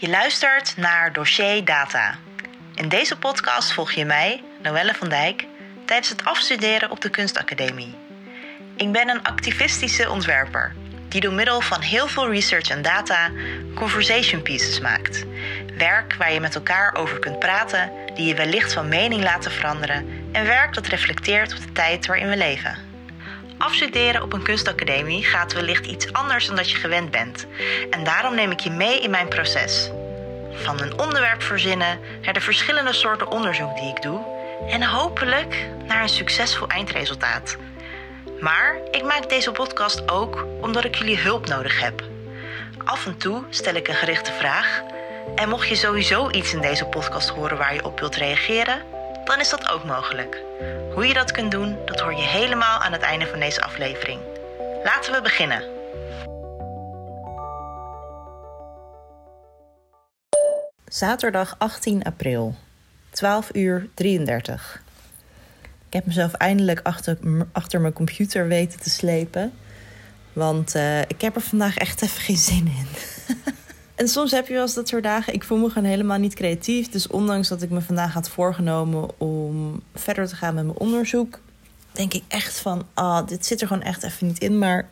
Je luistert naar Dossier Data. In deze podcast volg je mij, Noelle van Dijk, tijdens het afstuderen op de Kunstacademie. Ik ben een activistische ontwerper die door middel van heel veel research en data conversation pieces maakt. Werk waar je met elkaar over kunt praten, die je wellicht van mening laten veranderen en werk dat reflecteert op de tijd waarin we leven. Afstuderen op een kunstacademie gaat wellicht iets anders dan dat je gewend bent. En daarom neem ik je mee in mijn proces. Van een onderwerp verzinnen naar de verschillende soorten onderzoek die ik doe en hopelijk naar een succesvol eindresultaat. Maar ik maak deze podcast ook omdat ik jullie hulp nodig heb. Af en toe stel ik een gerichte vraag. En mocht je sowieso iets in deze podcast horen waar je op wilt reageren, dan is dat ook mogelijk. Hoe je dat kunt doen, dat hoor je helemaal aan het einde van deze aflevering. Laten we beginnen. Zaterdag 18 april, 12 uur 33. Ik heb mezelf eindelijk achter, achter mijn computer weten te slepen. Want uh, ik heb er vandaag echt even geen zin in. en soms heb je wel eens dat soort dagen. Ik voel me gewoon helemaal niet creatief. Dus ondanks dat ik me vandaag had voorgenomen om verder te gaan met mijn onderzoek, denk ik echt van: ah, dit zit er gewoon echt even niet in. Maar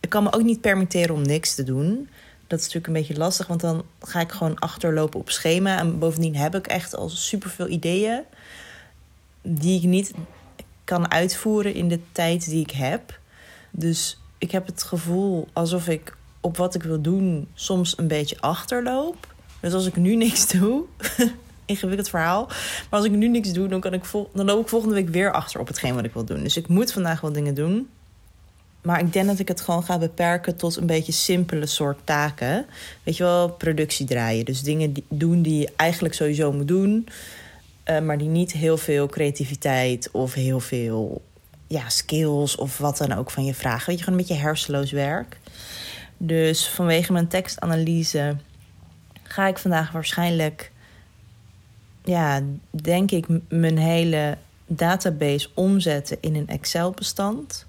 ik kan me ook niet permitteren om niks te doen. Dat is natuurlijk een beetje lastig, want dan ga ik gewoon achterlopen op schema. En bovendien heb ik echt al superveel ideeën die ik niet kan uitvoeren in de tijd die ik heb. Dus ik heb het gevoel alsof ik op wat ik wil doen soms een beetje achterloop. Dus als ik nu niks doe, ingewikkeld verhaal. Maar als ik nu niks doe, dan, kan ik dan loop ik volgende week weer achter op hetgeen wat ik wil doen. Dus ik moet vandaag wel dingen doen. Maar ik denk dat ik het gewoon ga beperken tot een beetje simpele soort taken. Weet je wel, productie draaien. Dus dingen doen die je eigenlijk sowieso moet doen. Uh, maar die niet heel veel creativiteit of heel veel ja, skills of wat dan ook van je vragen. Weet je, gewoon een beetje hersenloos werk. Dus vanwege mijn tekstanalyse ga ik vandaag waarschijnlijk, ja, denk ik, mijn hele database omzetten in een Excel-bestand.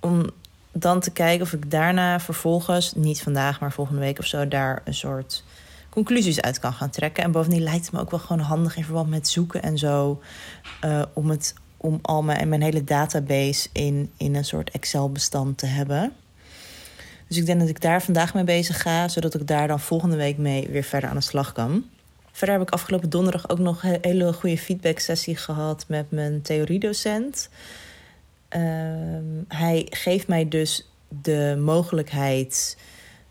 Om dan te kijken of ik daarna vervolgens, niet vandaag, maar volgende week of zo, daar een soort conclusies uit kan gaan trekken. En bovendien lijkt het me ook wel gewoon handig in verband met zoeken en zo. Uh, om, het, om al mijn, mijn hele database in, in een soort Excel-bestand te hebben. Dus ik denk dat ik daar vandaag mee bezig ga, zodat ik daar dan volgende week mee weer verder aan de slag kan. Verder heb ik afgelopen donderdag ook nog een hele goede feedback-sessie gehad met mijn theoriedocent. Uh, hij geeft mij dus de mogelijkheid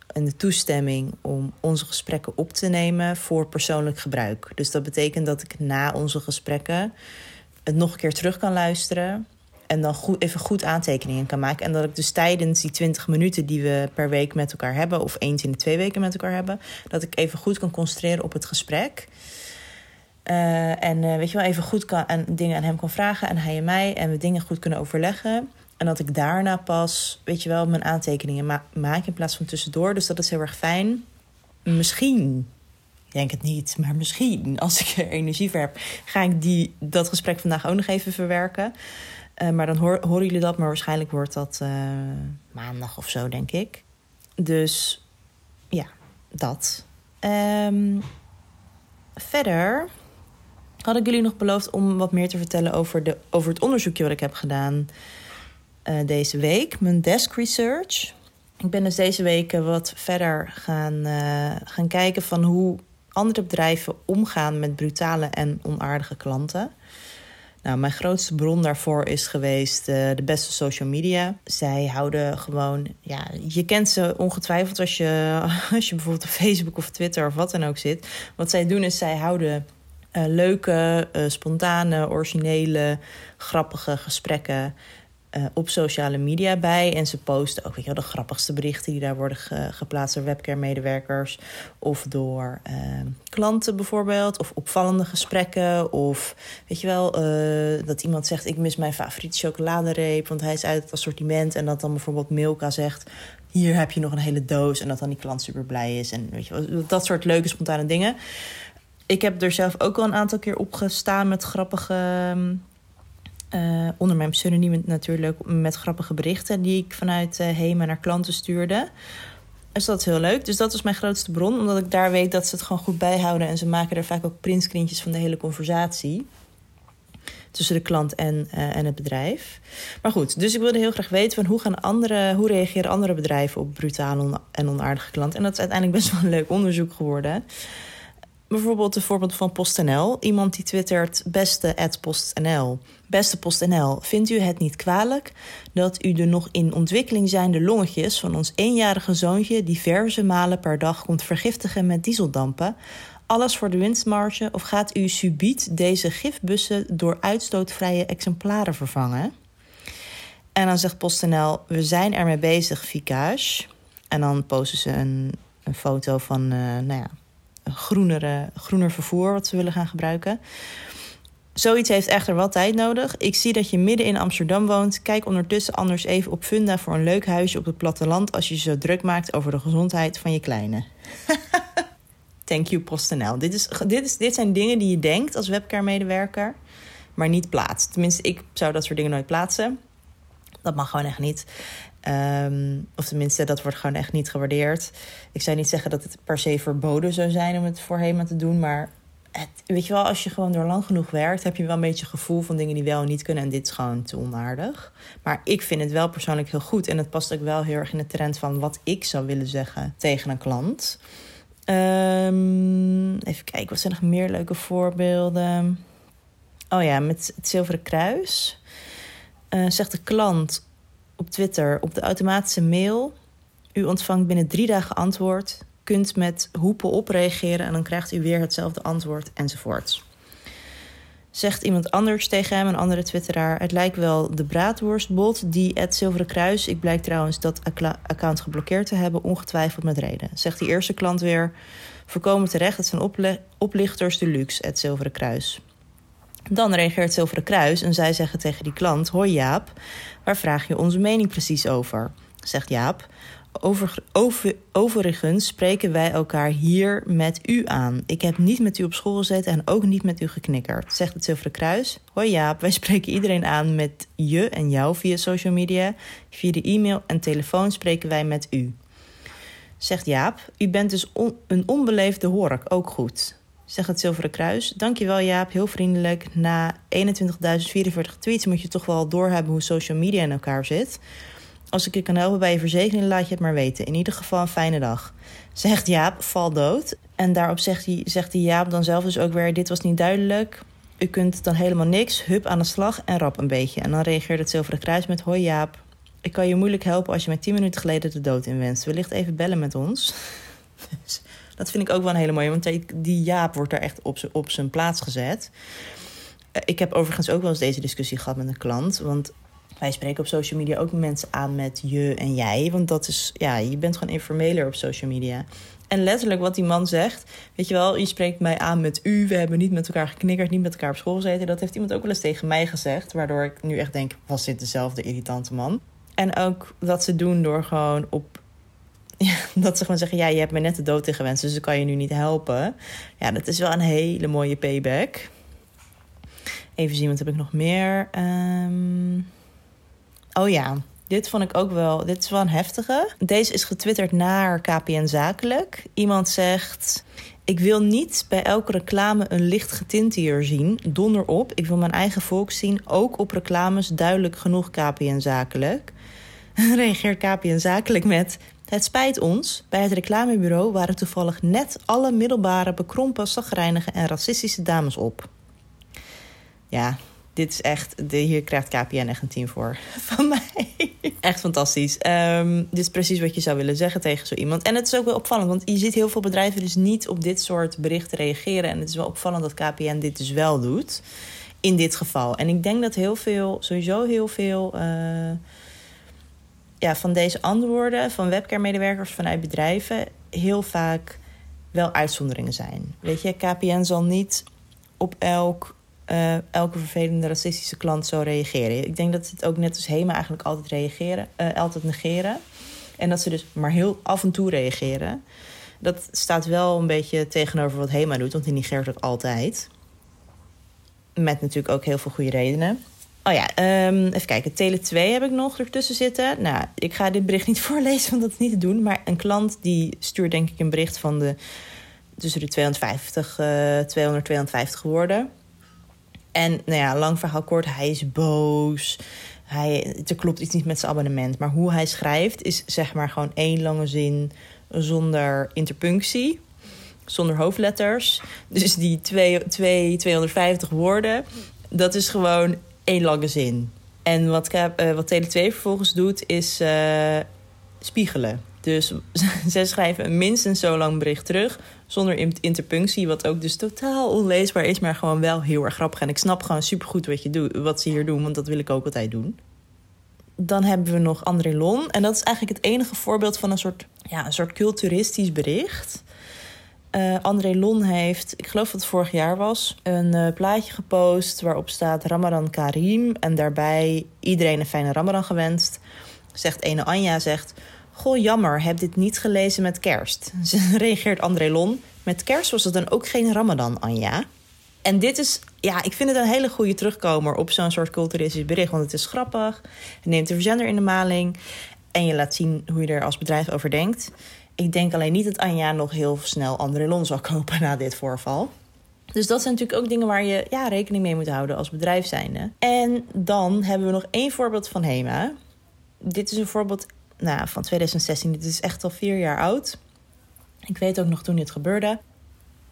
en de toestemming om onze gesprekken op te nemen voor persoonlijk gebruik. Dus dat betekent dat ik na onze gesprekken het nog een keer terug kan luisteren. En dan goed, even goed aantekeningen kan maken. En dat ik dus tijdens die 20 minuten die we per week met elkaar hebben, of eens in de twee weken met elkaar hebben, dat ik even goed kan concentreren op het gesprek. Uh, en uh, weet je wel, even goed kan, en dingen aan hem kan vragen en hij en mij. En we dingen goed kunnen overleggen. En dat ik daarna pas, weet je wel, mijn aantekeningen ma maak in plaats van tussendoor. Dus dat is heel erg fijn. Misschien, ik denk het niet, maar misschien als ik er energie voor heb, ga ik die, dat gesprek vandaag ook nog even verwerken. Uh, maar dan horen jullie dat, maar waarschijnlijk wordt dat uh, maandag of zo, denk ik. Dus ja, dat. Um, verder had ik jullie nog beloofd om wat meer te vertellen over, de, over het onderzoekje wat ik heb gedaan uh, deze week, mijn desk research. Ik ben dus deze week wat verder gaan, gaan kijken van hoe andere bedrijven omgaan met brutale en onaardige klanten. Nou, mijn grootste bron daarvoor is geweest uh, de beste social media. Zij houden gewoon, ja, je kent ze ongetwijfeld als je, als je bijvoorbeeld op Facebook of Twitter of wat dan ook zit. Wat zij doen is zij houden uh, leuke, uh, spontane, originele, grappige gesprekken uh, op sociale media bij. En ze posten ook weet je de grappigste berichten die daar worden ge geplaatst door webcare-medewerkers. Of door uh, klanten bijvoorbeeld. Of opvallende gesprekken. Of weet je wel, uh, dat iemand zegt: Ik mis mijn favoriete chocoladereep, want hij is uit het assortiment. En dat dan bijvoorbeeld Milka zegt. Hier heb je nog een hele doos. En dat dan die klant super blij is. En weet je wel, dat soort leuke, spontane dingen. Ik heb er zelf ook al een aantal keer op gestaan met grappige uh, onder mijn pseudoniem natuurlijk met grappige berichten die ik vanuit uh, Hema naar klanten stuurde. Dus dat is heel leuk. Dus dat is mijn grootste bron, omdat ik daar weet dat ze het gewoon goed bijhouden. En ze maken er vaak ook printscreentjes van de hele conversatie. Tussen de klant en, uh, en het bedrijf. Maar goed, dus ik wilde heel graag weten van hoe, gaan andere, hoe reageren andere bedrijven op brutale en onaardige klanten. En dat is uiteindelijk best wel een leuk onderzoek geworden. Bijvoorbeeld het voorbeeld van PostNL. Iemand die twittert beste PostNL. Beste PostNL, vindt u het niet kwalijk dat u de nog in ontwikkeling zijnde longetjes van ons eenjarige zoontje diverse malen per dag komt vergiftigen met dieseldampen? Alles voor de winstmarge of gaat u subiet deze gifbussen door uitstootvrije exemplaren vervangen? En dan zegt PostNL, we zijn ermee bezig, Vicage. En dan posten ze een, foto van, uh, nou ja, groenere, groener vervoer wat ze willen gaan gebruiken. Zoiets heeft echter wel tijd nodig. Ik zie dat je midden in Amsterdam woont. Kijk ondertussen anders even op Funda voor een leuk huisje op het platteland als je je zo druk maakt over de gezondheid van je kleine. Thank you PostNL. Dit, is, dit, is, dit zijn dingen die je denkt als webcare-medewerker, maar niet plaatst. Tenminste, ik zou dat soort dingen nooit plaatsen. Dat mag gewoon echt niet. Um, of tenminste, dat wordt gewoon echt niet gewaardeerd. Ik zou niet zeggen dat het per se verboden zou zijn om het voor HEMA te doen. Maar het, weet je wel, als je gewoon door lang genoeg werkt, heb je wel een beetje gevoel van dingen die wel en niet kunnen. En dit is gewoon te onaardig. Maar ik vind het wel persoonlijk heel goed. En het past ook wel heel erg in de trend van wat ik zou willen zeggen tegen een klant. Um, even kijken, wat zijn nog meer leuke voorbeelden? Oh ja, met het Zilveren Kruis. Uh, zegt de klant op Twitter op de automatische mail. U ontvangt binnen drie dagen antwoord. Kunt met hoepen op reageren en dan krijgt u weer hetzelfde antwoord enzovoort. Zegt iemand anders tegen hem, een andere twitteraar... het lijkt wel de braadworstbot die het Zilveren Kruis... ik blijk trouwens dat account geblokkeerd te hebben... ongetwijfeld met reden. Zegt die eerste klant weer... voorkomen terecht, het zijn oplichters deluxe, het Zilveren Kruis. Dan reageert Zilveren Kruis en zij zeggen tegen die klant: Hoi Jaap, waar vraag je onze mening precies over? Zegt Jaap: over, over, overigens spreken wij elkaar hier met u aan. Ik heb niet met u op school gezeten en ook niet met u geknikkerd. Zegt het Zilveren Kruis. Hoi Jaap, wij spreken iedereen aan met je en jou via social media. Via de e-mail en telefoon spreken wij met u. Zegt Jaap, u bent dus een onbeleefde hork, ook goed zegt het Zilveren Kruis. Dankjewel Jaap, heel vriendelijk. Na 21.044 tweets moet je toch wel doorhebben hoe social media in elkaar zit. Als ik je kan helpen bij je verzekering, laat je het maar weten. In ieder geval een fijne dag. Zegt Jaap, val dood. En daarop zegt hij, zegt hij Jaap dan zelf dus ook weer... dit was niet duidelijk. U kunt dan helemaal niks. Hup aan de slag en rap een beetje. En dan reageert het Zilveren Kruis met... Hoi Jaap, ik kan je moeilijk helpen als je mij 10 minuten geleden de dood inwenst. Wellicht even bellen met ons. Dus dat vind ik ook wel een hele mooie, want die Jaap wordt daar echt op, op zijn plaats gezet. Eh, ik heb overigens ook wel eens deze discussie gehad met een klant. Want wij spreken op social media ook mensen aan met je en jij. Want dat is, ja, je bent gewoon informeler op social media. En letterlijk wat die man zegt, weet je wel, je spreekt mij aan met u. We hebben niet met elkaar geknikkerd, niet met elkaar op school gezeten. Dat heeft iemand ook wel eens tegen mij gezegd. Waardoor ik nu echt denk, was dit dezelfde irritante man? En ook dat ze doen door gewoon op ja, dat ze gewoon zeggen: Ja, je hebt me net de dood ingewenst, dus ik kan je nu niet helpen. Ja, dat is wel een hele mooie payback. Even zien, wat heb ik nog meer? Um... Oh ja, dit vond ik ook wel. Dit is wel een heftige. Deze is getwitterd naar KPN Zakelijk. Iemand zegt. Ik wil niet bij elke reclame een licht getinteer zien. Donder op. Ik wil mijn eigen volk zien. Ook op reclames duidelijk genoeg KPN Zakelijk. Reageert KPN Zakelijk met... Het spijt ons, bij het reclamebureau waren toevallig net alle middelbare, bekrompen, zagrijnige en racistische dames op. Ja, dit is echt, de, hier krijgt KPN echt een team voor van mij. Echt fantastisch. Um, dit is precies wat je zou willen zeggen tegen zo iemand. En het is ook wel opvallend, want je ziet heel veel bedrijven dus niet op dit soort berichten reageren. En het is wel opvallend dat KPN dit dus wel doet. In dit geval. En ik denk dat heel veel, sowieso heel veel. Uh, ja, van deze antwoorden van webcare-medewerkers vanuit bedrijven heel vaak wel uitzonderingen zijn. Weet je, KPN zal niet op elk, uh, elke vervelende racistische klant zo reageren. Ik denk dat ze het ook net als HEMA eigenlijk altijd reageren, uh, altijd negeren. En dat ze dus maar heel af en toe reageren. Dat staat wel een beetje tegenover wat HEMA doet, want die negeert het altijd. Met natuurlijk ook heel veel goede redenen. Oh ja, um, even kijken. Tele 2 heb ik nog ertussen zitten. Nou, ik ga dit bericht niet voorlezen, want dat is niet te doen. Maar een klant die stuurt denk ik een bericht van de... tussen de 250, uh, 200, 250 woorden. En nou ja, lang verhaal kort, hij is boos. Hij, er klopt iets niet met zijn abonnement. Maar hoe hij schrijft is zeg maar gewoon één lange zin zonder interpunctie. Zonder hoofdletters. Dus die twee, twee, 250 woorden, dat is gewoon één lange zin. En wat, uh, wat Tele2 vervolgens doet, is uh, spiegelen. Dus zij schrijven een minstens zo lang bericht terug, zonder interpunctie, wat ook dus totaal onleesbaar is, maar gewoon wel heel erg grappig. En ik snap gewoon supergoed wat, je doet, wat ze hier doen, want dat wil ik ook altijd doen. Dan hebben we nog André Lon. En dat is eigenlijk het enige voorbeeld van een soort, ja, een soort culturistisch bericht. Uh, André Lon heeft, ik geloof dat het vorig jaar was, een uh, plaatje gepost waarop staat Ramadan Karim. En daarbij iedereen een fijne Ramadan gewenst. Zegt ene Anja, zegt... Goh, jammer, heb dit niet gelezen met kerst. Ze reageert André Lon. Met kerst was het dan ook geen Ramadan, Anja. En dit is, ja, ik vind het een hele goede terugkomer op zo'n soort culturistisch bericht. Want het is grappig, neemt de verzender in de maling. En je laat zien hoe je er als bedrijf over denkt. Ik denk alleen niet dat Anja nog heel snel André Lon zal kopen na dit voorval. Dus dat zijn natuurlijk ook dingen waar je ja, rekening mee moet houden als bedrijf zijnde. En dan hebben we nog één voorbeeld van Hema. Dit is een voorbeeld nou, van 2016. Dit is echt al vier jaar oud. Ik weet ook nog toen dit gebeurde.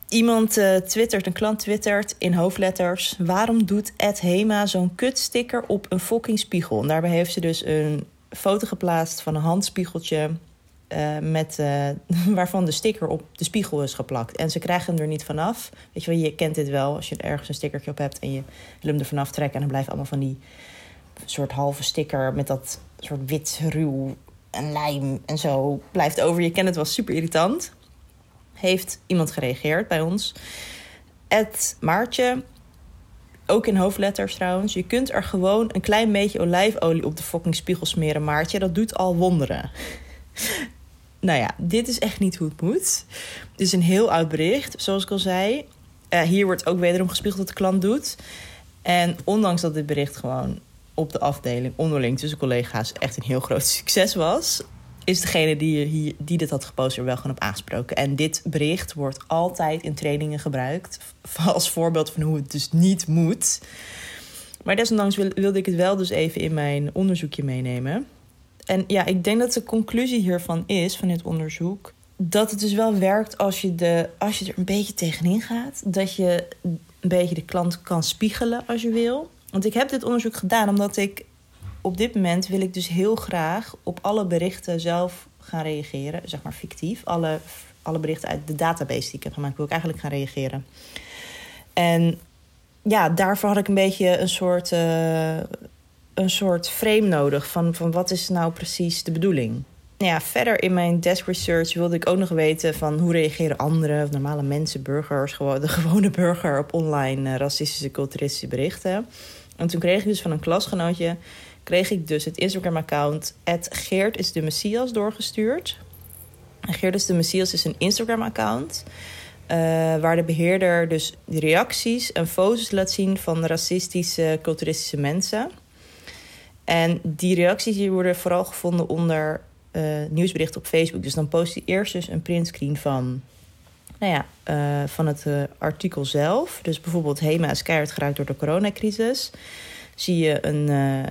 Iemand uh, twittert, een klant twittert in hoofdletters... waarom doet Ed Hema zo'n kutsticker op een fucking spiegel? En daarbij heeft ze dus een foto geplaatst van een handspiegeltje... Uh, met, uh, waarvan de sticker op de spiegel is geplakt. En ze krijgen hem er niet vanaf. Weet je wel, je kent dit wel als je ergens een stickertje op hebt... en je wil hem er vanaf trekken... en dan blijft allemaal van die soort halve sticker... met dat soort wit ruw en lijm en zo blijft over. Je kent het wel super irritant. Heeft iemand gereageerd bij ons. Het Maartje, ook in hoofdletters trouwens. Je kunt er gewoon een klein beetje olijfolie op de fucking spiegel smeren, Maartje. Dat doet al wonderen. nou ja, dit is echt niet hoe het moet. Dit is een heel oud bericht, zoals ik al zei. Uh, hier wordt ook wederom gespiegeld wat de klant doet. En ondanks dat dit bericht gewoon op de afdeling onderling tussen collega's echt een heel groot succes was, is degene die, hier, die dit had gepost er wel gewoon op aangesproken. En dit bericht wordt altijd in trainingen gebruikt als voorbeeld van hoe het dus niet moet. Maar desondanks wilde ik het wel dus even in mijn onderzoekje meenemen. En ja, ik denk dat de conclusie hiervan is, van dit onderzoek, dat het dus wel werkt als je, de, als je er een beetje tegenin gaat. Dat je een beetje de klant kan spiegelen als je wil. Want ik heb dit onderzoek gedaan omdat ik op dit moment wil ik dus heel graag op alle berichten zelf gaan reageren. Zeg maar fictief. Alle, alle berichten uit de database die ik heb gemaakt wil ik eigenlijk gaan reageren. En ja, daarvoor had ik een beetje een soort, uh, een soort frame nodig van, van wat is nou precies de bedoeling. Nou ja, verder in mijn desk research wilde ik ook nog weten van hoe reageren anderen, normale mensen, burgers, gewoon de gewone burger op online uh, racistische, culturistische berichten. En toen kreeg ik dus van een klasgenootje, kreeg ik dus het Instagram-account Geert is de doorgestuurd. En Geert is de Messias is een Instagram-account. Uh, waar de beheerder dus reacties en foto's laat zien van racistische, culturistische mensen. En die reacties die worden vooral gevonden onder uh, nieuwsberichten op Facebook. Dus dan post hij eerst dus een printscreen van nou ja, uh, van het uh, artikel zelf. Dus bijvoorbeeld HEMA is keihard geraakt door de coronacrisis. Zie je een, uh,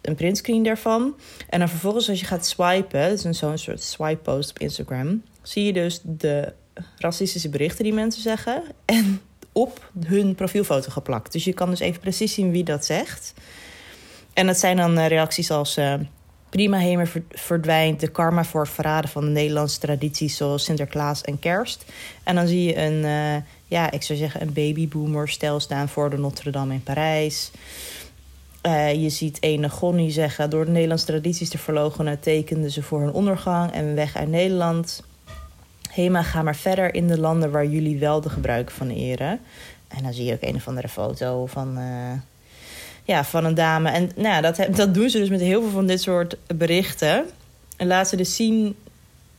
een printscreen daarvan. En dan vervolgens als je gaat swipen, dat is zo'n soort swipe post op Instagram... zie je dus de racistische berichten die mensen zeggen... en op hun profielfoto geplakt. Dus je kan dus even precies zien wie dat zegt. En dat zijn dan reacties als... Prima Hemer verdwijnt, de karma voor het verraden van de Nederlandse tradities zoals Sinterklaas en Kerst. En dan zie je een, uh, ja, ik zou zeggen, een babyboomer stel staan voor de Notre Dame in Parijs. Uh, je ziet een Gonnie zeggen: door de Nederlandse tradities te verloochenen, tekenden ze voor hun ondergang en weg uit Nederland. Hema, ga maar verder in de landen waar jullie wel de gebruiken van eren. En dan zie je ook een of andere foto van. Uh, ja, van een dame. En nou dat, dat doen ze dus met heel veel van dit soort berichten. En laten ze dus zien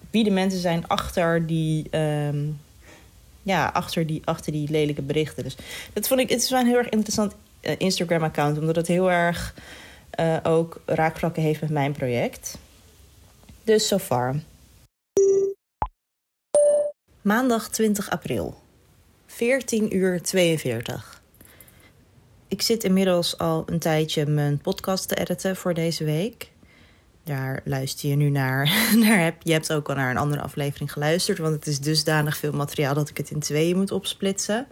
wie de mensen zijn achter die, um, ja, achter die, achter die lelijke berichten. Dus dat vond ik, het is wel een heel erg interessant Instagram-account, omdat het heel erg ook raakvlakken heeft met mijn project. Dus so far. Maandag 20 april, 14 uur 42. Ik zit inmiddels al een tijdje mijn podcast te editen voor deze week. Daar luister je nu naar. naar je hebt ook al naar een andere aflevering geluisterd, want het is dusdanig veel materiaal dat ik het in tweeën moet opsplitsen.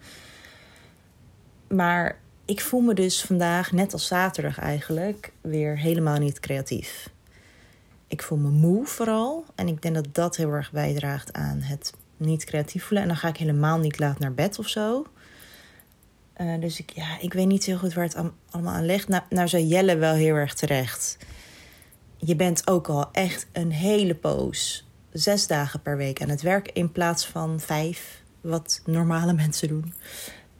Maar ik voel me dus vandaag, net als zaterdag eigenlijk, weer helemaal niet creatief. Ik voel me moe vooral. En ik denk dat dat heel erg bijdraagt aan het niet creatief voelen. En dan ga ik helemaal niet laat naar bed of zo. Uh, dus ik, ja, ik weet niet heel goed waar het allemaal aan ligt. Nou, nou zei Jelle wel heel erg terecht. Je bent ook al echt een hele poos, zes dagen per week aan het werk in plaats van vijf, wat normale mensen doen.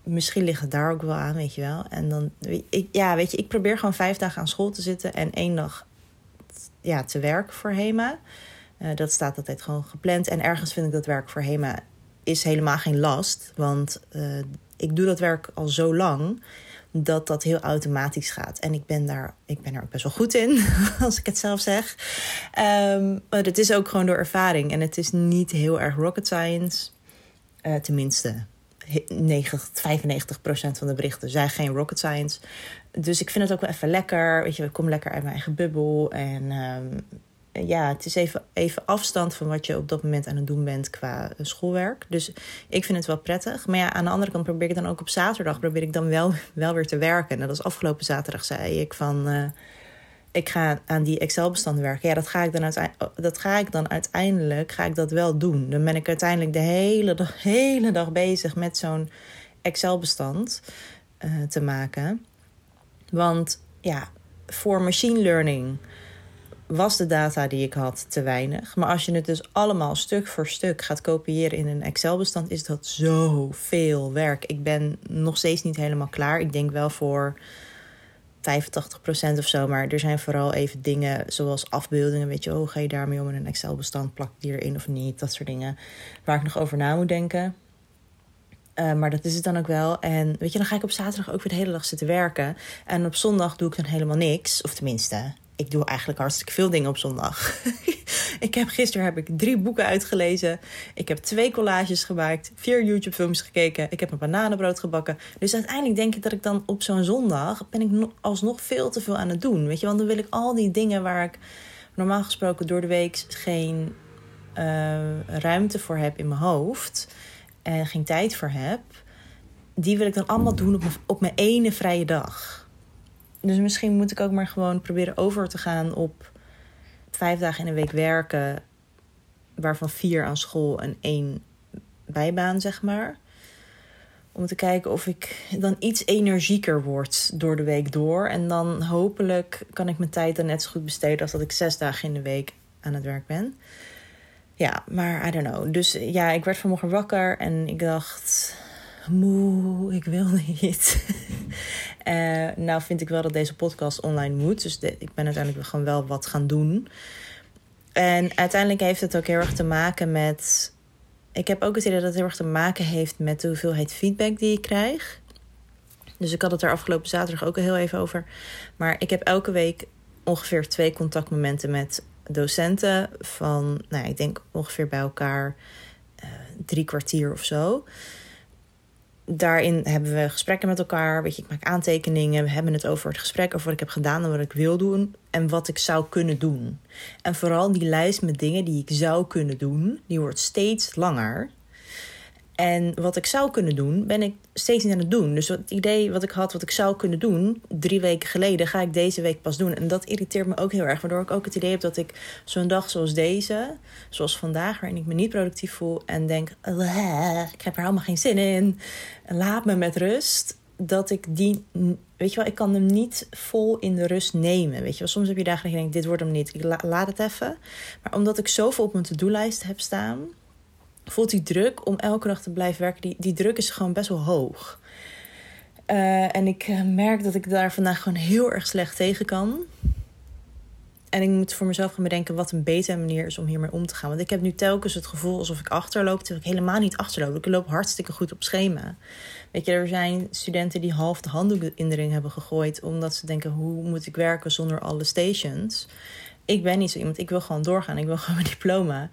Misschien ligt het daar ook wel aan, weet je wel. En dan, ik, ja, weet je, ik probeer gewoon vijf dagen aan school te zitten en één dag ja, te werken voor HEMA. Uh, dat staat altijd gewoon gepland. En ergens vind ik dat werk voor HEMA is helemaal geen last. Want uh, ik doe dat werk al zo lang dat dat heel automatisch gaat. En ik ben daar, ik ben er ook best wel goed in, als ik het zelf zeg. Um, maar het is ook gewoon door ervaring. En het is niet heel erg rocket science. Uh, tenminste, 90, 95% van de berichten zijn geen rocket science. Dus ik vind het ook wel even lekker. Weet je, ik kom lekker uit mijn eigen bubbel. En um, ja, het is even, even afstand van wat je op dat moment aan het doen bent qua schoolwerk. Dus ik vind het wel prettig. Maar ja, aan de andere kant probeer ik dan ook op zaterdag probeer ik dan wel, wel weer te werken. En dat was afgelopen zaterdag zei ik van. Uh, ik ga aan die Excel-bestanden werken. Ja, dat ga ik dan, uiteindelijk, dat ga ik dan uiteindelijk ga ik dat wel doen. Dan ben ik uiteindelijk de hele dag, hele dag bezig met zo'n Excel-bestand te maken. Want ja, voor machine learning was de data die ik had te weinig. Maar als je het dus allemaal stuk voor stuk gaat kopiëren in een Excel-bestand, is dat zoveel werk. Ik ben nog steeds niet helemaal klaar. Ik denk wel voor 85% of zo. Maar er zijn vooral even dingen zoals afbeeldingen. Weet je, oh, ga je daarmee om in een Excel-bestand? Plak die erin of niet? Dat soort dingen waar ik nog over na moet denken. Uh, maar dat is het dan ook wel. En weet je, dan ga ik op zaterdag ook weer de hele dag zitten werken. En op zondag doe ik dan helemaal niks. Of tenminste, ik doe eigenlijk hartstikke veel dingen op zondag. ik heb, gisteren heb ik drie boeken uitgelezen. Ik heb twee collages gemaakt. Vier YouTube-films gekeken. Ik heb een bananenbrood gebakken. Dus uiteindelijk denk ik dat ik dan op zo'n zondag... ben ik alsnog veel te veel aan het doen. Weet je, want dan wil ik al die dingen waar ik normaal gesproken door de week... geen uh, ruimte voor heb in mijn hoofd... en geen tijd voor heb... die wil ik dan allemaal doen op op mijn ene vrije dag... Dus misschien moet ik ook maar gewoon proberen over te gaan op vijf dagen in een week werken, waarvan vier aan school en één bijbaan, zeg maar. Om te kijken of ik dan iets energieker word door de week door. En dan hopelijk kan ik mijn tijd dan net zo goed besteden als dat ik zes dagen in de week aan het werk ben. Ja, maar I don't know. Dus ja, ik werd vanmorgen wakker en ik dacht moe, ik wil niet. uh, nou vind ik wel dat deze podcast online moet. Dus ik ben uiteindelijk gewoon wel wat gaan doen. En uiteindelijk heeft het ook heel erg te maken met... Ik heb ook het idee dat het heel erg te maken heeft met de hoeveelheid feedback die ik krijg. Dus ik had het er afgelopen zaterdag ook al heel even over. Maar ik heb elke week ongeveer twee contactmomenten met docenten. Van, nou, ik denk ongeveer bij elkaar uh, drie kwartier of zo daarin hebben we gesprekken met elkaar. Weet je, ik maak aantekeningen. We hebben het over het gesprek, over wat ik heb gedaan en wat ik wil doen. En wat ik zou kunnen doen. En vooral die lijst met dingen die ik zou kunnen doen, die wordt steeds langer. En wat ik zou kunnen doen, ben ik steeds niet aan het doen. Dus het idee wat ik had, wat ik zou kunnen doen, drie weken geleden, ga ik deze week pas doen. En dat irriteert me ook heel erg. Waardoor ik ook het idee heb dat ik zo'n dag zoals deze, zoals vandaag, waarin ik me niet productief voel en denk: ik heb er helemaal geen zin in. Laat me met rust. Dat ik die, weet je wel, ik kan hem niet vol in de rust nemen. Weet je soms heb je dagen dat je denkt: dit wordt hem niet. Ik laat het even. Maar omdat ik zoveel op mijn to-do-lijst heb staan voelt die druk om elke dag te blijven werken, die, die druk is gewoon best wel hoog. Uh, en ik eh, merk dat ik daar vandaag gewoon heel erg slecht tegen kan. En ik moet voor mezelf gaan bedenken wat een betere manier is om hiermee om te gaan. Want ik heb nu telkens het gevoel alsof ik achterloop, terwijl ik helemaal niet achterloop. Ik loop hartstikke goed op schema. Weet je, er zijn studenten die half de handdoek in de ring hebben gegooid, omdat ze denken: hoe moet ik werken zonder alle stations? Ik ben niet zo iemand. Ik wil gewoon doorgaan. Ik wil gewoon mijn diploma.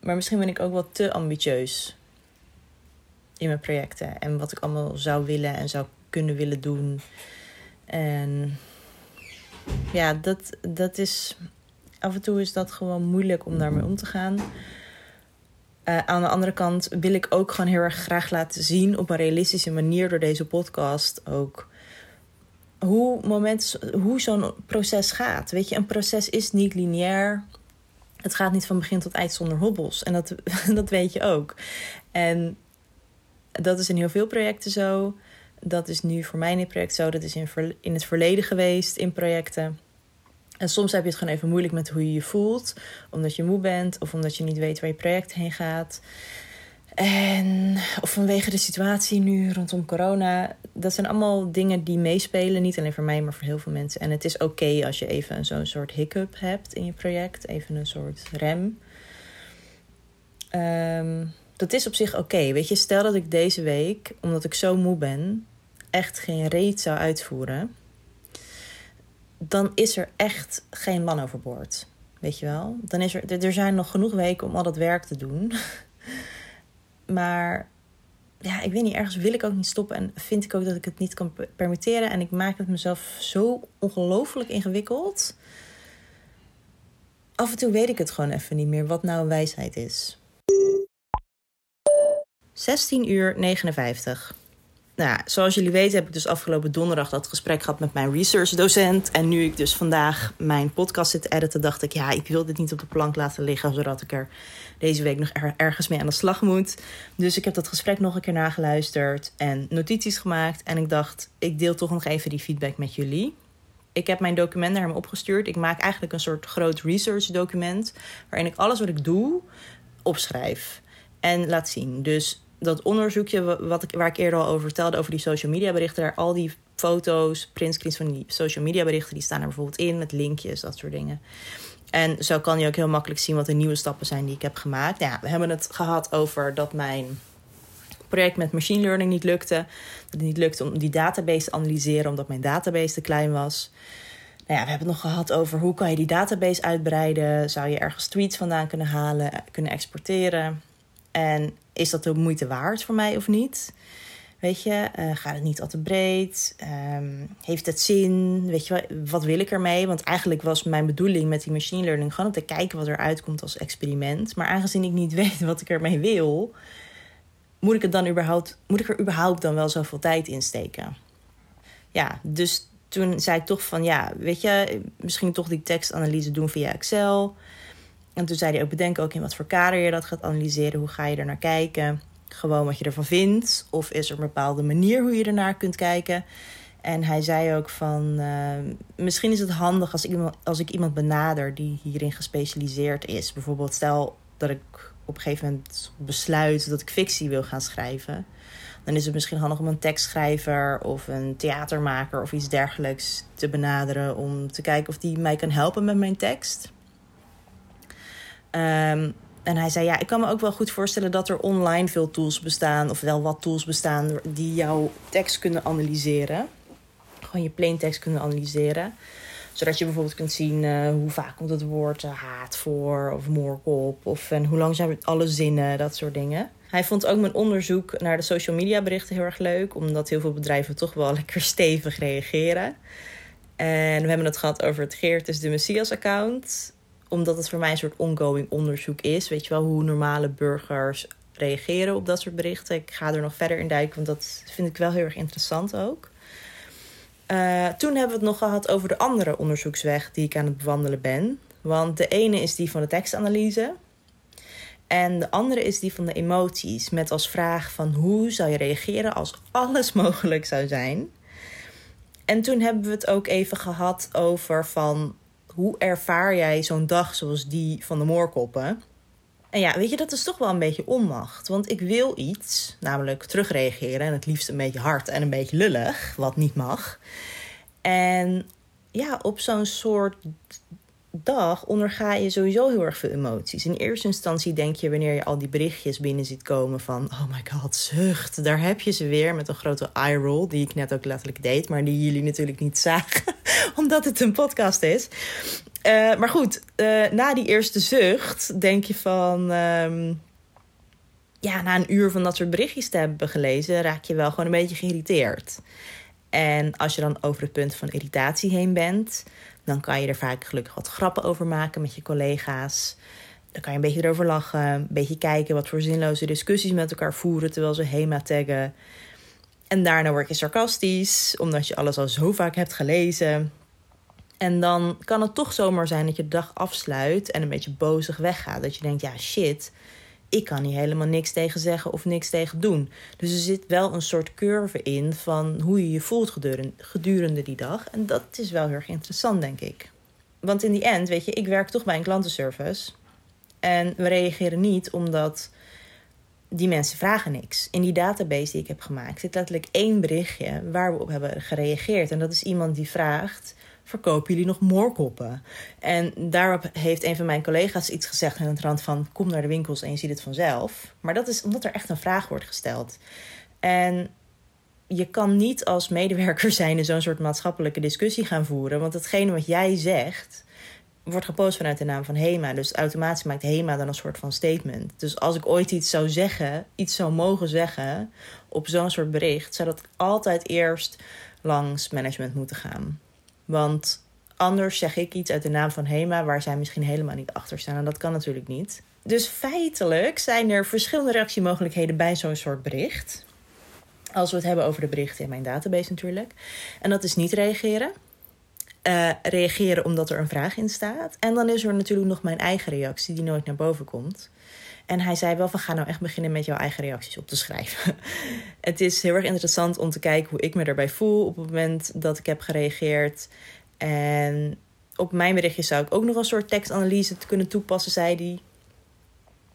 Maar misschien ben ik ook wel te ambitieus in mijn projecten en wat ik allemaal zou willen en zou kunnen willen doen. En ja, dat, dat is. Af en toe is dat gewoon moeilijk om daarmee om te gaan. Uh, aan de andere kant wil ik ook gewoon heel erg graag laten zien op een realistische manier door deze podcast ook hoe, moment, hoe zo'n proces gaat. Weet je, een proces is niet lineair. Het gaat niet van begin tot eind zonder hobbels. En dat, dat weet je ook. En dat is in heel veel projecten zo. Dat is nu voor mij in het project zo. Dat is in, in het verleden geweest in projecten. En soms heb je het gewoon even moeilijk met hoe je je voelt. Omdat je moe bent of omdat je niet weet waar je project heen gaat. En of vanwege de situatie nu rondom corona. Dat zijn allemaal dingen die meespelen. Niet alleen voor mij, maar voor heel veel mensen. En het is oké als je even zo'n soort hiccup hebt in je project. Even een soort rem. Um, dat is op zich oké. Weet je, stel dat ik deze week, omdat ik zo moe ben, echt geen reet zou uitvoeren. Dan is er echt geen man overboord. Weet je wel? Dan is er, er zijn nog genoeg weken om al dat werk te doen. maar ja, ik weet niet, ergens wil ik ook niet stoppen. En vind ik ook dat ik het niet kan permitteren. En ik maak het mezelf zo ongelooflijk ingewikkeld. Af en toe weet ik het gewoon even niet meer wat nou wijsheid is. 16 uur 59. Nou, zoals jullie weten heb ik dus afgelopen donderdag dat gesprek gehad met mijn research docent. En nu ik dus vandaag mijn podcast zit te editen, dacht ik, ja, ik wil dit niet op de plank laten liggen, zodat ik er deze week nog ergens mee aan de slag moet. Dus ik heb dat gesprek nog een keer nageluisterd en notities gemaakt. En ik dacht, ik deel toch nog even die feedback met jullie. Ik heb mijn document naar hem opgestuurd. Ik maak eigenlijk een soort groot research document, waarin ik alles wat ik doe opschrijf en laat zien. Dus dat onderzoekje wat ik, waar ik eerder al over vertelde, over die social media berichten, daar al die foto's, printscreens van die social media berichten, die staan er bijvoorbeeld in met linkjes, dat soort dingen. En zo kan je ook heel makkelijk zien wat de nieuwe stappen zijn die ik heb gemaakt. Ja, we hebben het gehad over dat mijn project met machine learning niet lukte. Dat het niet lukte om die database te analyseren, omdat mijn database te klein was. Nou ja, we hebben het nog gehad over hoe kan je die database uitbreiden. Zou je ergens tweets vandaan kunnen halen, kunnen exporteren. En is dat de moeite waard voor mij of niet? Weet je, uh, gaat het niet al te breed? Ehm, heeft het zin? Weet je, wat wil ik ermee? Want eigenlijk was mijn bedoeling met die machine learning gewoon om te kijken wat er uitkomt als experiment. Maar aangezien ik niet weet wat ik ermee wil, moet ik, het dan überhaupt, moet ik er überhaupt dan wel zoveel tijd in steken? Ja, dus toen zei ik toch van ja, weet je, misschien toch die tekstanalyse doen via Excel. En toen zei hij ook: bedenk ook in wat voor kader je dat gaat analyseren. Hoe ga je er naar kijken? Gewoon wat je ervan vindt. Of is er een bepaalde manier hoe je ernaar kunt kijken? En hij zei ook van, uh, misschien is het handig als ik, iemand, als ik iemand benader die hierin gespecialiseerd is. Bijvoorbeeld stel dat ik op een gegeven moment besluit dat ik fictie wil gaan schrijven. Dan is het misschien handig om een tekstschrijver of een theatermaker of iets dergelijks te benaderen. Om te kijken of die mij kan helpen met mijn tekst. Um, en hij zei: Ja, ik kan me ook wel goed voorstellen dat er online veel tools bestaan, of wel wat tools bestaan, die jouw tekst kunnen analyseren. Gewoon je plaintekst kunnen analyseren. Zodat je bijvoorbeeld kunt zien uh, hoe vaak komt het woord uh, haat voor, of moorkop, of en hoe lang zijn alle zinnen, dat soort dingen. Hij vond ook mijn onderzoek naar de social media berichten heel erg leuk, omdat heel veel bedrijven toch wel lekker stevig reageren. En we hebben het gehad over het Geertes de Messias account omdat het voor mij een soort ongoing onderzoek is. Weet je wel, hoe normale burgers reageren op dat soort berichten. Ik ga er nog verder in duiken, want dat vind ik wel heel erg interessant ook. Uh, toen hebben we het nog gehad over de andere onderzoeksweg die ik aan het bewandelen ben. Want de ene is die van de tekstanalyse. En de andere is die van de emoties. Met als vraag van hoe zou je reageren als alles mogelijk zou zijn. En toen hebben we het ook even gehad over van hoe ervaar jij zo'n dag zoals die van de moorkoppen? En ja, weet je, dat is toch wel een beetje onmacht. Want ik wil iets, namelijk terugreageren. En het liefst een beetje hard en een beetje lullig, wat niet mag. En ja, op zo'n soort dag onderga je sowieso heel erg veel emoties. In eerste instantie denk je wanneer je al die berichtjes binnen ziet komen van... oh my god, zucht, daar heb je ze weer met een grote eye roll... die ik net ook letterlijk deed, maar die jullie natuurlijk niet zagen... omdat het een podcast is. Uh, maar goed, uh, na die eerste zucht denk je van... Um, ja, na een uur van dat soort berichtjes te hebben gelezen... raak je wel gewoon een beetje geïrriteerd. En als je dan over het punt van irritatie heen bent... dan kan je er vaak gelukkig wat grappen over maken met je collega's... Dan kan je een beetje erover lachen, een beetje kijken wat voor zinloze discussies met elkaar voeren terwijl ze HEMA taggen. En daarna word je sarcastisch, omdat je alles al zo vaak hebt gelezen. En dan kan het toch zomaar zijn dat je de dag afsluit en een beetje bozig weggaat. Dat je denkt, ja shit, ik kan hier helemaal niks tegen zeggen of niks tegen doen. Dus er zit wel een soort curve in van hoe je je voelt gedurende, die dag. En dat is wel heel erg interessant, denk ik. Want in die end, weet je, ik werk toch bij een klantenservice. En we reageren niet omdat die mensen vragen niks. In die database die ik heb gemaakt zit letterlijk één berichtje waar we op hebben gereageerd. En dat is iemand die vraagt: verkopen jullie nog moorkoppen? En daarop heeft een van mijn collega's iets gezegd aan het rand van... kom naar de winkels en je ziet het vanzelf. Maar dat is omdat er echt een vraag wordt gesteld. En je kan niet als medewerker zijn in zo'n soort maatschappelijke discussie gaan voeren. Want hetgene wat jij zegt, wordt gepost vanuit de naam van HEMA. Dus automatisch maakt HEMA dan een soort van statement. Dus als ik ooit iets zou zeggen, iets zou mogen zeggen op zo'n soort bericht, zou dat altijd eerst langs management moeten gaan. Want anders zeg ik iets uit de naam van HEMA waar zij misschien helemaal niet achter staan. En dat kan natuurlijk niet. Dus feitelijk zijn er verschillende reactiemogelijkheden bij zo'n soort bericht. Als we het hebben over de berichten in mijn database natuurlijk. En dat is niet reageren. Uh, reageren omdat er een vraag in staat. En dan is er natuurlijk nog mijn eigen reactie die nooit naar boven komt. En hij zei wel van ga nou echt beginnen met jouw eigen reacties op te schrijven. het is heel erg interessant om te kijken hoe ik me daarbij voel op het moment dat ik heb gereageerd. En op mijn berichtje zou ik ook nog een soort tekstanalyse kunnen toepassen, zei hij.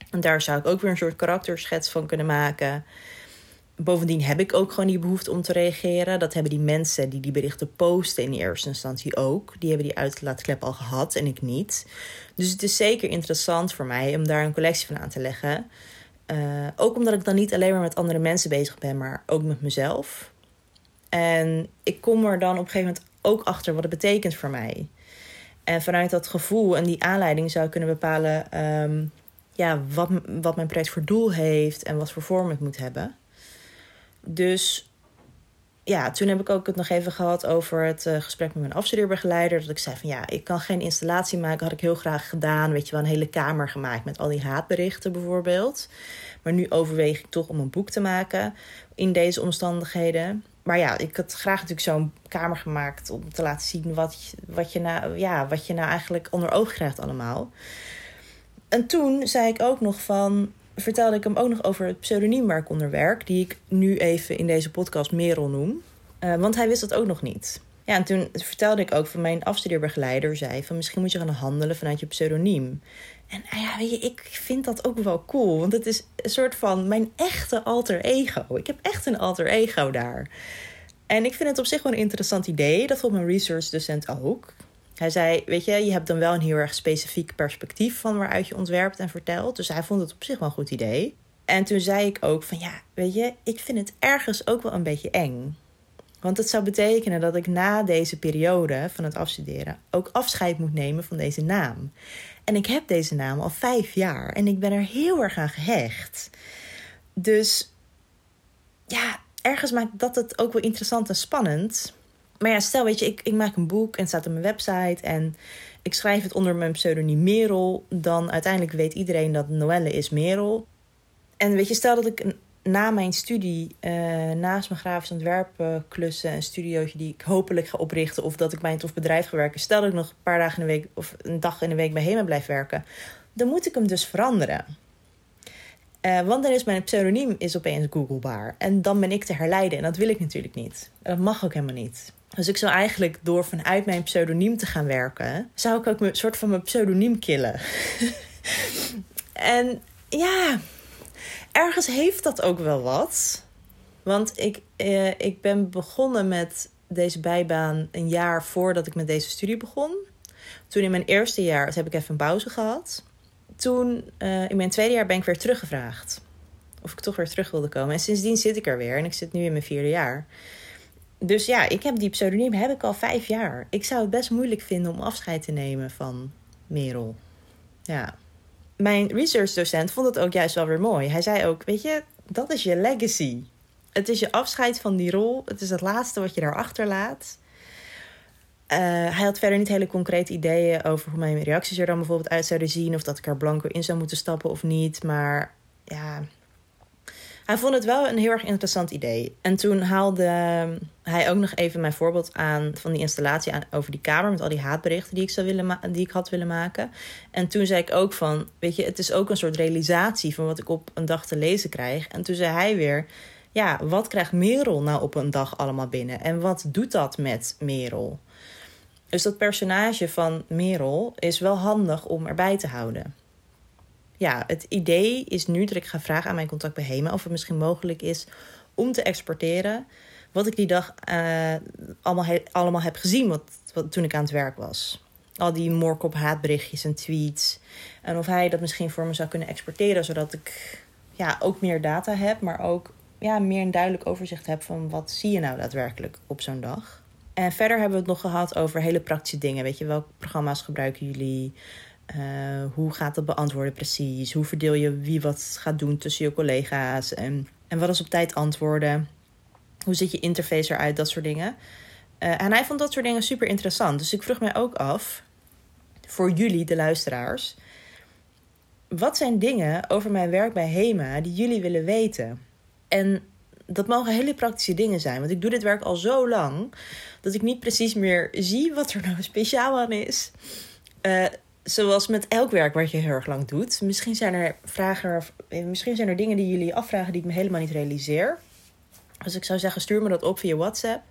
En daar zou ik ook weer een soort karakterschets van kunnen maken. Bovendien heb ik ook gewoon die behoefte om te reageren. Dat hebben die mensen die die berichten posten in eerste instantie ook. Die hebben die uitlaatklep al gehad en ik niet. Dus het is zeker interessant voor mij om daar een collectie van aan te leggen. Uh, ook omdat ik dan niet alleen maar met andere mensen bezig ben, maar ook met mezelf. En ik kom er dan op een gegeven moment ook achter wat het betekent voor mij. En vanuit dat gevoel en die aanleiding zou ik kunnen bepalen um, ja, wat, wat mijn project voor doel heeft en wat voor vorm het moet hebben. Dus ja, toen heb ik ook het nog even gehad over het uh, gesprek met mijn afstudeerbegeleider. Dat ik zei van ja, ik kan geen installatie maken. Had ik heel graag gedaan. Weet je wel, een hele kamer gemaakt met al die haatberichten bijvoorbeeld. Maar nu overweeg ik toch om een boek te maken in deze omstandigheden. Maar ja, ik had graag natuurlijk zo'n kamer gemaakt om te laten zien wat, wat, je nou, ja, wat je nou eigenlijk onder oog krijgt allemaal. En toen zei ik ook nog van vertelde ik hem ook nog over het pseudoniem waar ik onder werk, die ik nu even in deze podcast Merel noem. Uh, want hij wist dat ook nog niet. Ja, en toen vertelde ik ook van mijn afstudeerbegeleider, zei van misschien moet je gaan handelen vanuit je pseudoniem. En nou ja, weet je, ik vind dat ook wel cool, want het is een soort van mijn echte alter ego. Ik heb echt een alter ego daar. En ik vind het op zich wel een interessant idee. Dat vond mijn research docent ook. Hij zei, weet je, je hebt dan wel een heel erg specifiek perspectief van waaruit je ontwerpt en vertelt. Dus hij vond het op zich wel een goed idee. En toen zei ik ook van ja, weet je, ik vind het ergens ook wel een beetje eng. Want het zou betekenen dat ik na deze periode van het afstuderen ook afscheid moet nemen van deze naam. En ik heb deze naam al vijf jaar en ik ben er heel erg aan gehecht. Dus ja, ergens maakt dat het ook wel interessant en spannend. Maar ja, stel, weet je, ik, ik maak een boek en staat op mijn website en ik schrijf het onder mijn pseudoniem Merel. Dan uiteindelijk weet iedereen dat Noelle is Merel. En weet je, stel dat ik na mijn studie, uh, naast mijn grafisch ontwerpen klussen, een studiootje die ik hopelijk ga oprichten, of dat ik bij een tof bedrijf ga werken, stel dat ik nog een paar dagen in de week of een dag in de week bij Hema blijf werken, dan moet ik hem dus veranderen. Uh, want dan is mijn pseudoniem is opeens googlebaar. En dan ben ik te herleiden. En dat wil ik natuurlijk niet. Dat mag ook helemaal niet. Dus ik zou eigenlijk door vanuit mijn pseudoniem te gaan werken, zou ik ook een soort van mijn pseudoniem killen. en ja, ergens heeft dat ook wel wat. Want ik, eh, ik ben begonnen met deze bijbaan een jaar voordat ik met deze studie begon. Toen in mijn eerste jaar, heb ik even een pauze gehad. Toen, uh, in mijn tweede jaar, ben ik weer teruggevraagd. Of ik toch weer terug wilde komen. En sindsdien zit ik er weer. En ik zit nu in mijn vierde jaar. Dus ja, ik heb die pseudoniem heb ik al vijf jaar. Ik zou het best moeilijk vinden om afscheid te nemen van Merel. Ja. Mijn researchdocent vond het ook juist wel weer mooi. Hij zei ook, weet je, dat is je legacy. Het is je afscheid van die rol. Het is het laatste wat je daarachter laat. Uh, hij had verder niet hele concrete ideeën over hoe mijn reacties er dan bijvoorbeeld uit zouden zien. Of dat ik er blanco in zou moeten stappen of niet. Maar ja, hij vond het wel een heel erg interessant idee. En toen haalde hij ook nog even mijn voorbeeld aan van die installatie aan, over die kamer met al die haatberichten die ik, zou willen die ik had willen maken. En toen zei ik ook van, weet je, het is ook een soort realisatie van wat ik op een dag te lezen krijg. En toen zei hij weer, ja, wat krijgt Merel nou op een dag allemaal binnen? En wat doet dat met Merel? Dus dat personage van Merel is wel handig om erbij te houden ja, het idee is nu dat ik ga vragen aan mijn contact bij of het misschien mogelijk is om te exporteren wat ik die dag uh, allemaal, allemaal heb gezien wat, wat, toen ik aan het werk was. Al die moorkop haatberichtjes en tweets. En of hij dat misschien voor me zou kunnen exporteren, zodat ik ja, ook meer data heb, maar ook ja, meer een duidelijk overzicht heb van wat zie je nou daadwerkelijk op zo'n dag. En verder hebben we het nog gehad over hele praktische dingen. Weet je, welke programma's gebruiken jullie? Uh, hoe gaat dat beantwoorden precies? Hoe verdeel je wie wat gaat doen tussen je collega's? En, en wat is op tijd antwoorden? Hoe ziet je interface eruit? Dat soort dingen. Uh, en hij vond dat soort dingen super interessant. Dus ik vroeg mij ook af, voor jullie, de luisteraars... wat zijn dingen over mijn werk bij HEMA die jullie willen weten? En dat mogen hele praktische dingen zijn. Want ik doe dit werk al zo lang... dat ik niet precies meer zie wat er nou speciaal aan is... Uh, zoals met elk werk wat je heel erg lang doet. Misschien zijn er vragen, misschien zijn er dingen die jullie afvragen die ik me helemaal niet realiseer. Dus ik zou zeggen, stuur me dat op via WhatsApp.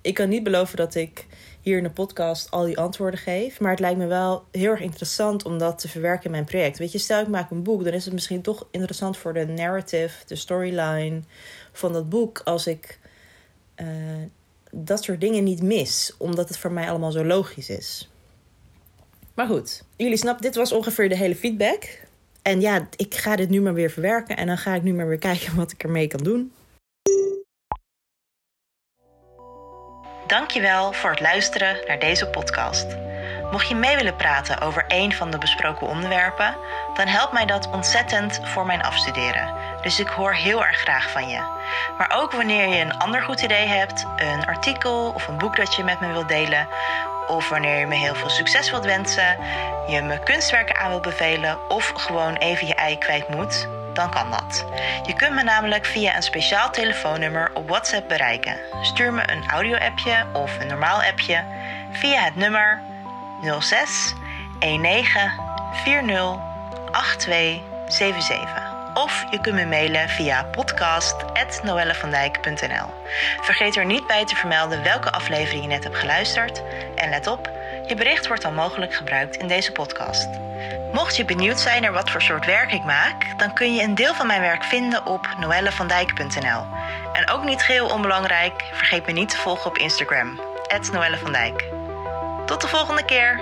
Ik kan niet beloven dat ik hier in de podcast al die antwoorden geef. Maar het lijkt me wel heel erg interessant om dat te verwerken in mijn project. Weet je, stel ik maak een boek, dan is het misschien toch interessant voor de narrative, de storyline van dat boek. Als ik uh, dat soort dingen niet mis, omdat het voor mij allemaal zo logisch is. Maar goed, jullie snappen, dit was ongeveer de hele feedback. En ja, ik ga dit nu maar weer verwerken en dan ga ik nu maar weer kijken wat ik ermee kan doen. Dankjewel voor het luisteren naar deze podcast. Mocht je mee willen praten over een van de besproken onderwerpen, dan helpt mij dat ontzettend voor mijn afstuderen. Dus ik hoor heel erg graag van je. Maar ook wanneer je een ander goed idee hebt, een artikel of een boek dat je met me wilt delen, of wanneer je me heel veel succes wilt wensen, je me kunstwerken aan wilt bevelen of gewoon even je ei kwijt moet, dan kan dat. Je kunt me namelijk via een speciaal telefoonnummer op WhatsApp bereiken. Stuur me een audio-appje of een normaal appje via het nummer 06 19 40 8277. Of je kunt me mailen via podcast.noellevandijk.nl. Vergeet er niet bij te vermelden welke aflevering je net hebt geluisterd. En let op, je bericht wordt dan mogelijk gebruikt in deze podcast. Mocht je benieuwd zijn naar wat voor soort werk ik maak, dan kun je een deel van mijn werk vinden op noellevandijk.nl. En ook niet geheel onbelangrijk, vergeet me niet te volgen op Instagram, Noelle Tot de volgende keer!